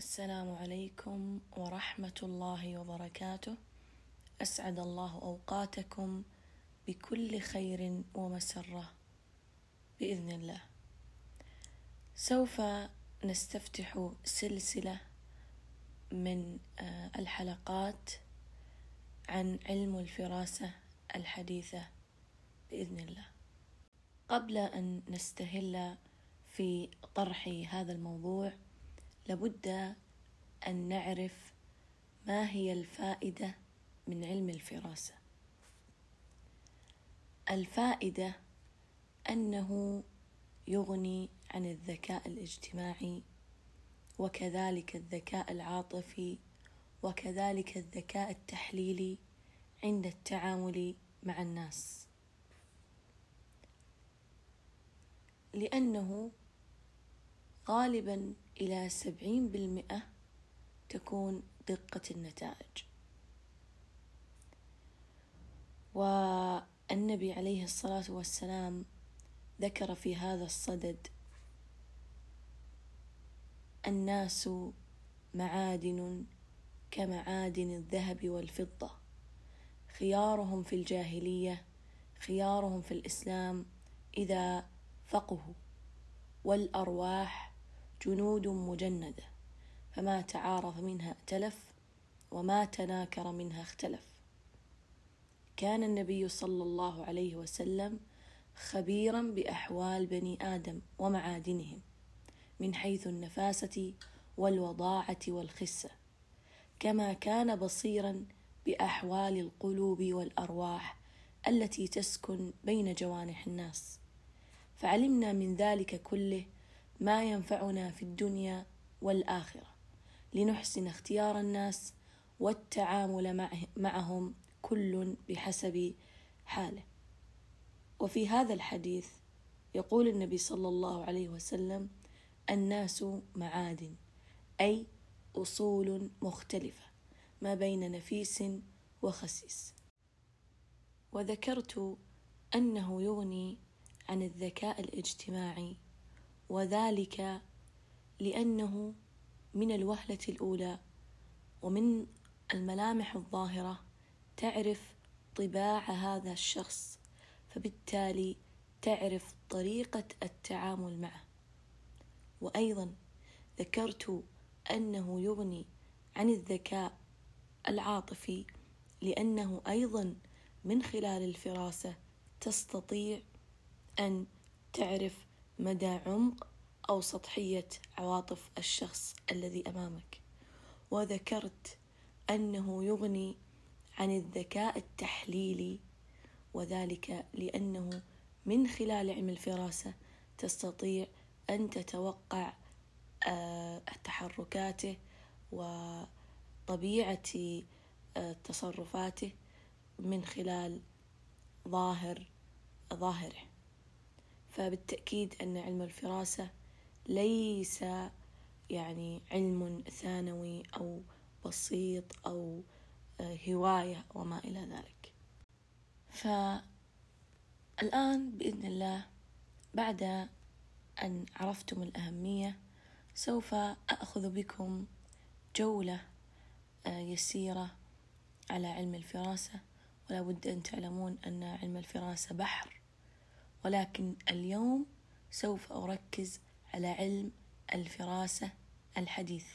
السلام عليكم ورحمة الله وبركاته. أسعد الله أوقاتكم بكل خير ومسرة. بإذن الله. سوف نستفتح سلسلة من آه، الحلقات عن علم الفراسة الحديثة. بإذن الله. قبل أن نستهل في طرح هذا الموضوع لابد أن نعرف ما هي الفائدة من علم الفراسة. الفائدة أنه يغني عن الذكاء الاجتماعي وكذلك الذكاء العاطفي وكذلك الذكاء التحليلي عند التعامل مع الناس. لأنه غالبا إلى سبعين بالمئة تكون دقة النتائج. والنبي عليه الصلاة والسلام ذكر في هذا الصدد الناس معادن كمعادن الذهب والفضة. خيارهم في الجاهلية خيارهم في الإسلام إذا فقهوا والأرواح جنود مجندة فما تعارف منها ائتلف وما تناكر منها اختلف. كان النبي صلى الله عليه وسلم خبيرا بأحوال بني آدم ومعادنهم من حيث النفاسة والوضاعة والخسة كما كان بصيرا بأحوال القلوب والأرواح التي تسكن بين جوانح الناس. فعلمنا من ذلك كله ما ينفعنا في الدنيا والآخرة. لنحسن اختيار الناس والتعامل معهم كل بحسب حاله. وفي هذا الحديث يقول النبي صلى الله عليه وسلم الناس معادن أي أصول مختلفة ما بين نفيس وخسيس. وذكرت أنه يغني عن الذكاء الاجتماعي وذلك لأنه من الوهلة الأولى ومن الملامح الظاهرة تعرف طباع هذا الشخص فبالتالي تعرف طريقة التعامل معه. وأيضا ذكرت أنه يغني عن الذكاء العاطفي لأنه أيضا من خلال الفراسة تستطيع أن تعرف مدى عمق أو سطحية عواطف الشخص الذي أمامك. وذكرت أنه يغني عن الذكاء التحليلي وذلك لأنه من خلال علم الفراسة تستطيع أن تتوقع آه، تحركاته وطبيعة آه، تصرفاته من خلال ظاهر ظاهره. فبالتأكيد أن علم الفراسة ليس يعني علم ثانوي أو بسيط أو آه، هواية وما إلى ذلك. فالآن بإذن الله بعد أن عرفتم الأهمية سوف أخذ بكم جولة آه، يسيرة على علم الفراسة. ولا بد أن تعلمون أن علم الفراسة بحر. ولكن اليوم سوف أركز على علم الفراسة الحديث.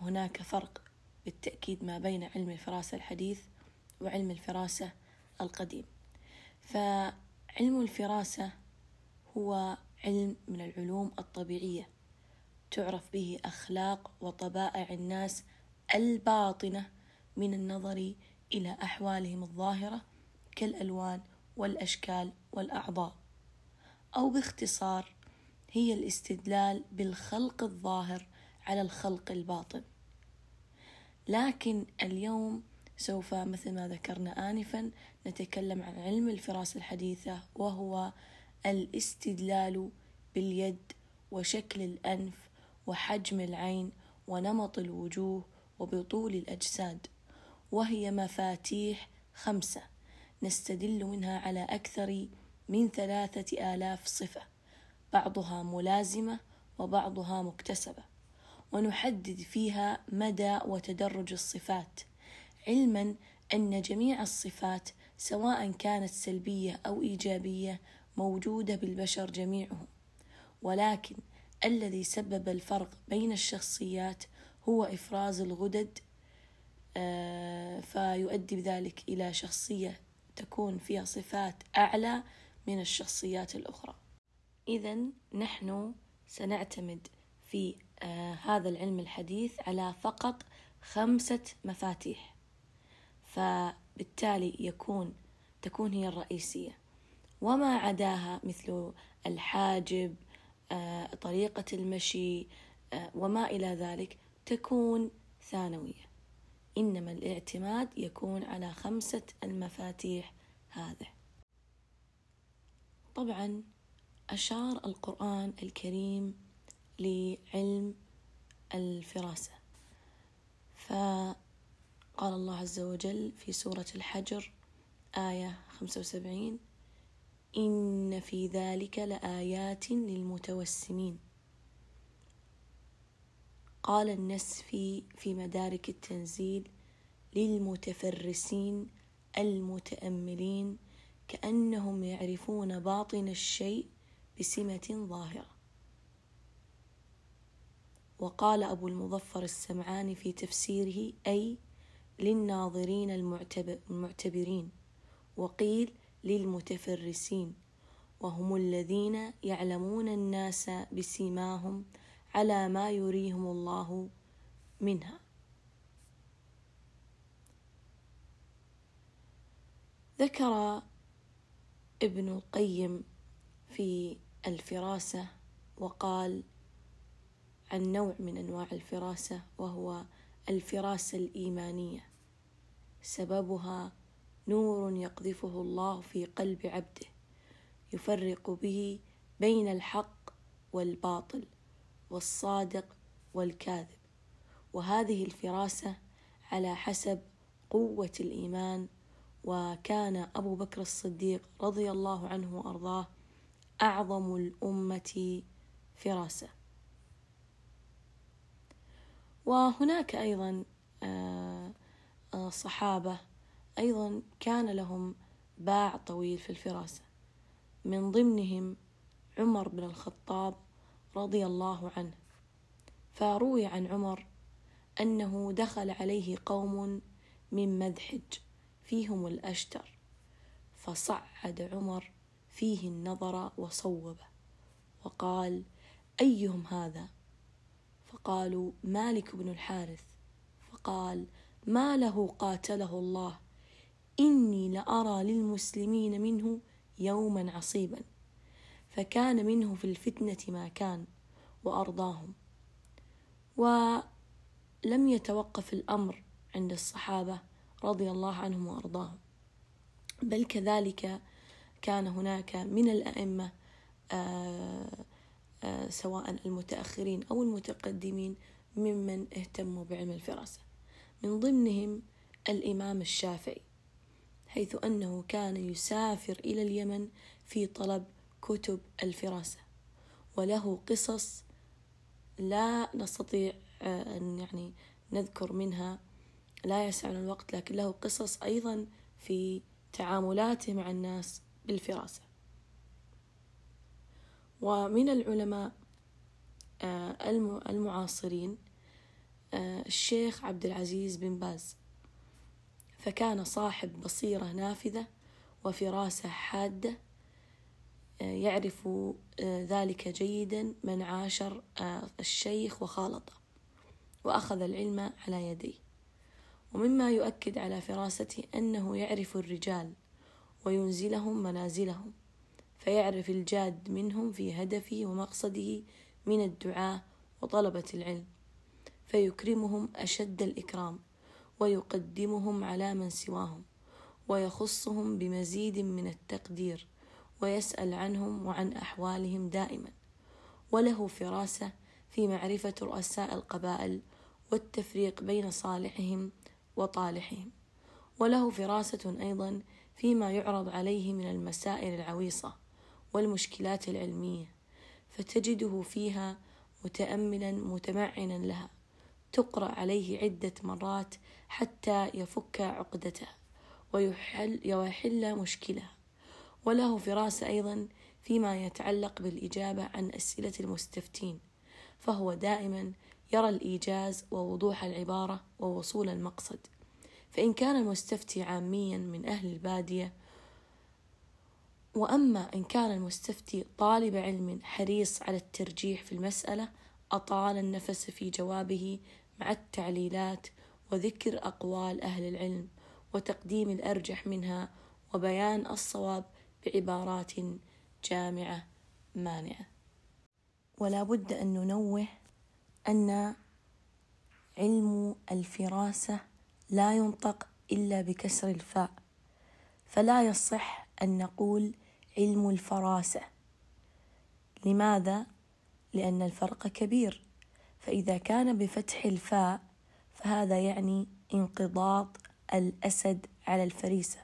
هناك فرق بالتأكيد ما بين علم الفراسة الحديث وعلم الفراسة القديم. فعلم الفراسة هو علم من العلوم الطبيعية تعرف به أخلاق وطبائع الناس الباطنة من النظر إلى أحوالهم الظاهرة كالألوان والأشكال والأعضاء أو باختصار هي الاستدلال بالخلق الظاهر على الخلق الباطن. لكن اليوم سوف مثل ما ذكرنا آنفا نتكلم عن علم الفراسة الحديثة وهو الاستدلال باليد وشكل الأنف وحجم العين ونمط الوجوه وبطول الأجساد وهي مفاتيح خمسة. نستدل منها على أكثر من ثلاثة آلاف صفة بعضها ملازمة وبعضها مكتسبة ونحدد فيها مدى وتدرج الصفات علما أن جميع الصفات سواء كانت سلبية أو إيجابية موجودة بالبشر جميعهم ولكن الذي سبب الفرق بين الشخصيات هو إفراز الغدد آه، فيؤدي بذلك إلى شخصية تكون فيها صفات أعلى من الشخصيات الأخرى. إذا نحن سنعتمد في آه، هذا العلم الحديث على فقط خمسة مفاتيح. فبالتالي يكون تكون هي الرئيسية. وما عداها مثل الحاجب آه، طريقة المشي آه، وما إلى ذلك تكون ثانوية. إنما الاعتماد يكون على خمسة المفاتيح هذه. طبعا أشار القرآن الكريم لعلم الفراسة. فقال الله عز وجل في سورة الحجر آية 75 إن في ذلك لآيات للمتوسمين. قال النسفي في مدارك التنزيل للمتفرسين المتأملين كأنهم يعرفون باطن الشيء بسمة ظاهرة. وقال أبو المظفر السمعاني في تفسيره أي للناظرين المعتبرين وقيل للمتفرسين وهم الذين يعلمون الناس بسيماهم على ما يريهم الله منها. ذكر ابن القيم في الفراسة وقال عن نوع من أنواع الفراسة وهو الفراسة الإيمانية. سببها نور يقذفه الله في قلب عبده يفرق به بين الحق والباطل. والصادق والكاذب. وهذه الفراسة على حسب قوة الإيمان. وكان أبو بكر الصديق رضي الله عنه وأرضاه أعظم الأمة فراسة. وهناك أيضا آه، آه، صحابة أيضا كان لهم باع طويل في الفراسة. من ضمنهم عمر بن الخطاب رضي الله عنه. فروي عن عمر أنه دخل عليه قوم من مدحج فيهم الأشتر فصعد عمر فيه النظر وصوبه وقال أيهم هذا؟ فقالوا مالك بن الحارث. فقال ما له قاتله الله إني لأرى للمسلمين منه يوما عصيبا. فكان منه في الفتنة ما كان وأرضاهم. ولم يتوقف الأمر عند الصحابة رضي الله عنهم وأرضاهم. بل كذلك كان هناك من الأئمة آه، آه، سواء المتأخرين أو المتقدمين ممن اهتموا بعلم الفراسة. من ضمنهم الإمام الشافعي حيث أنه كان يسافر إلى اليمن في طلب كتب الفراسة وله قصص لا نستطيع أن يعني نذكر منها لا يسعنا الوقت لكن له قصص أيضا في تعاملاته مع الناس بالفراسة. ومن العلماء آه، المعاصرين آه، الشيخ عبد العزيز بن باز. فكان صاحب بصيرة نافذة وفراسة حادة يعرف ذلك جيدا من عاشر الشيخ وخالطه وأخذ العلم على يديه. ومما يؤكد على فراسته أنه يعرف الرجال وينزلهم منازلهم فيعرف الجاد منهم في هدفه ومقصده من الدعاء وطلبة العلم فيكرمهم أشد الإكرام ويقدمهم على من سواهم ويخصهم بمزيد من التقدير ويسأل عنهم وعن أحوالهم دائما. وله فراسة في معرفة رؤساء القبائل والتفريق بين صالحهم وطالحهم. وله فراسة أيضا فيما يعرض عليه من المسائل العويصة والمشكلات العلمية فتجده فيها متأملا متمعنا لها. تقرأ عليه عدة مرات حتى يفك عقدتها ويحل, ويحل مشكلها. وله فراسة أيضا فيما يتعلق بالإجابة عن أسئلة المستفتين فهو دائما يرى الإيجاز ووضوح العبارة ووصول المقصد. فإن كان المستفتي عاميا من أهل البادية وأما إن كان المستفتي طالب علم حريص على الترجيح في المسألة أطال النفس في جوابه مع التعليلات وذكر أقوال أهل العلم وتقديم الأرجح منها وبيان الصواب بعبارات جامعة مانعة. ولا بد أن ننوه أن علم الفراسة لا ينطق إلا بكسر الفاء فلا يصح أن نقول علم الفراسة. لماذا؟ لأن الفرق كبير. فإذا كان بفتح الفاء فهذا يعني انقضاض الأسد على الفريسة.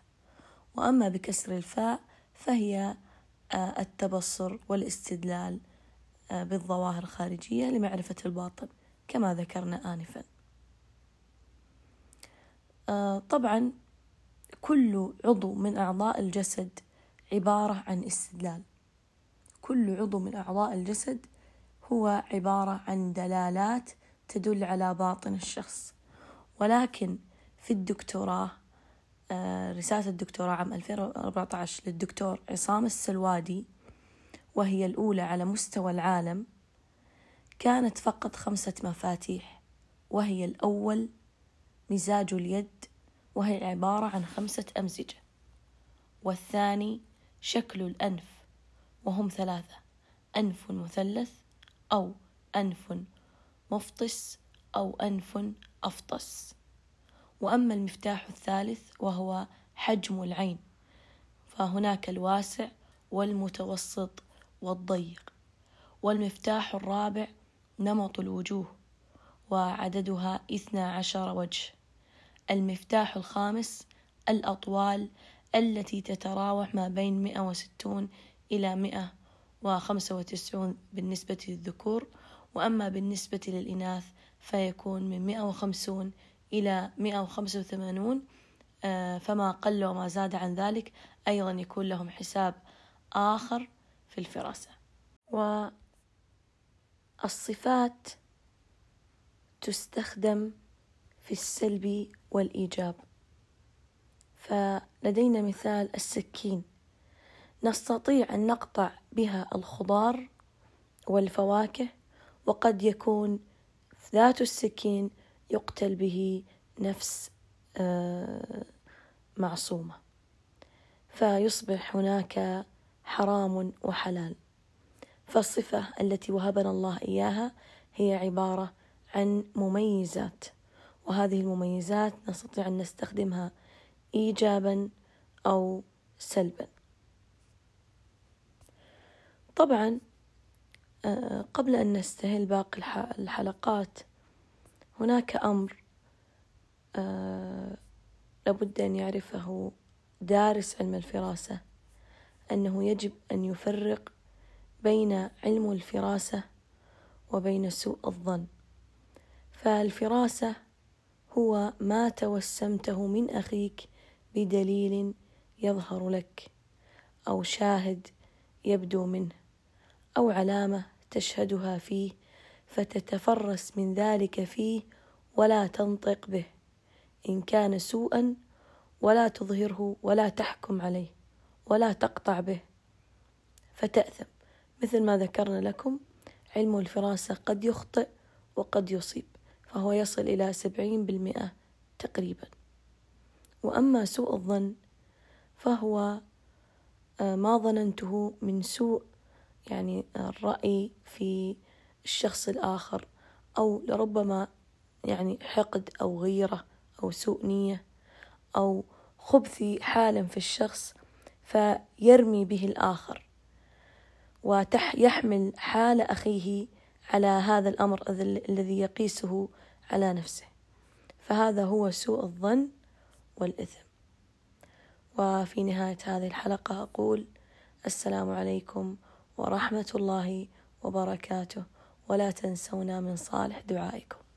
وأما بكسر الفاء فهي آه، التبصر والاستدلال آه، بالظواهر الخارجية لمعرفة الباطن كما ذكرنا آنفا. آه، طبعا كل عضو من أعضاء الجسد عبارة عن استدلال. كل عضو من أعضاء الجسد هو عبارة عن دلالات تدل على باطن الشخص. ولكن في الدكتوراه رسالة الدكتوراه عام 2014 للدكتور عصام السلوادي وهي الأولى على مستوى العالم كانت فقط خمسة مفاتيح وهي الأول مزاج اليد وهي عبارة عن خمسة أمزجة والثاني شكل الأنف وهم ثلاثة أنف مثلث أو أنف مفطس أو أنف أفطس. وأما المفتاح الثالث وهو حجم العين فهناك الواسع والمتوسط والضيق والمفتاح الرابع نمط الوجوه وعددها اثنا عشر وجه. المفتاح الخامس الأطوال التي تتراوح ما بين مئة وستون إلى مئة وخمسة وتسعون بالنسبة للذكور وأما بالنسبة للإناث فيكون من مئة وخمسون إلى مئة وخمسة وثمانون آه، فما قل وما زاد عن ذلك أيضا يكون لهم حساب آخر في الفراسة. والصفات تستخدم في السلب والإيجاب. فلدينا مثال السكين. نستطيع أن نقطع بها الخضار والفواكه وقد يكون ذات السكين يقتل به نفس آه، معصومة. فيصبح هناك حرام وحلال. فالصفة التي وهبنا الله إياها هي عبارة عن مميزات وهذه المميزات نستطيع أن نستخدمها إيجابا أو سلبا. طبعا آه، قبل أن نستهل باقي الحلقات هناك أمر آه، لابد أن يعرفه دارس علم الفراسة أنه يجب أن يفرق بين علم الفراسة وبين سوء الظن. فالفراسة هو ما توسمته من أخيك بدليل يظهر لك أو شاهد يبدو منه أو علامة تشهدها فيه. فتتفرس من ذلك فيه ولا تنطق به. إن كان سوءا ولا تظهره ولا تحكم عليه ولا تقطع به. فتأثم. مثل ما ذكرنا لكم علم الفراسة قد يخطئ وقد يصيب فهو يصل إلى سبعين بالمئة تقريبا. وأما سوء الظن فهو آه، ما ظننته من سوء يعني الرأي في الشخص الآخر أو لربما يعني حقد أو غيرة أو سوء نية أو خبث حال في الشخص فيرمي به الآخر ويحمل حال أخيه على هذا الأمر الذي يقيسه على نفسه. فهذا هو سوء الظن والإثم. وفي نهاية هذه الحلقة أقول السلام عليكم ورحمة الله وبركاته. ولا تنسونا من صالح دعائكم.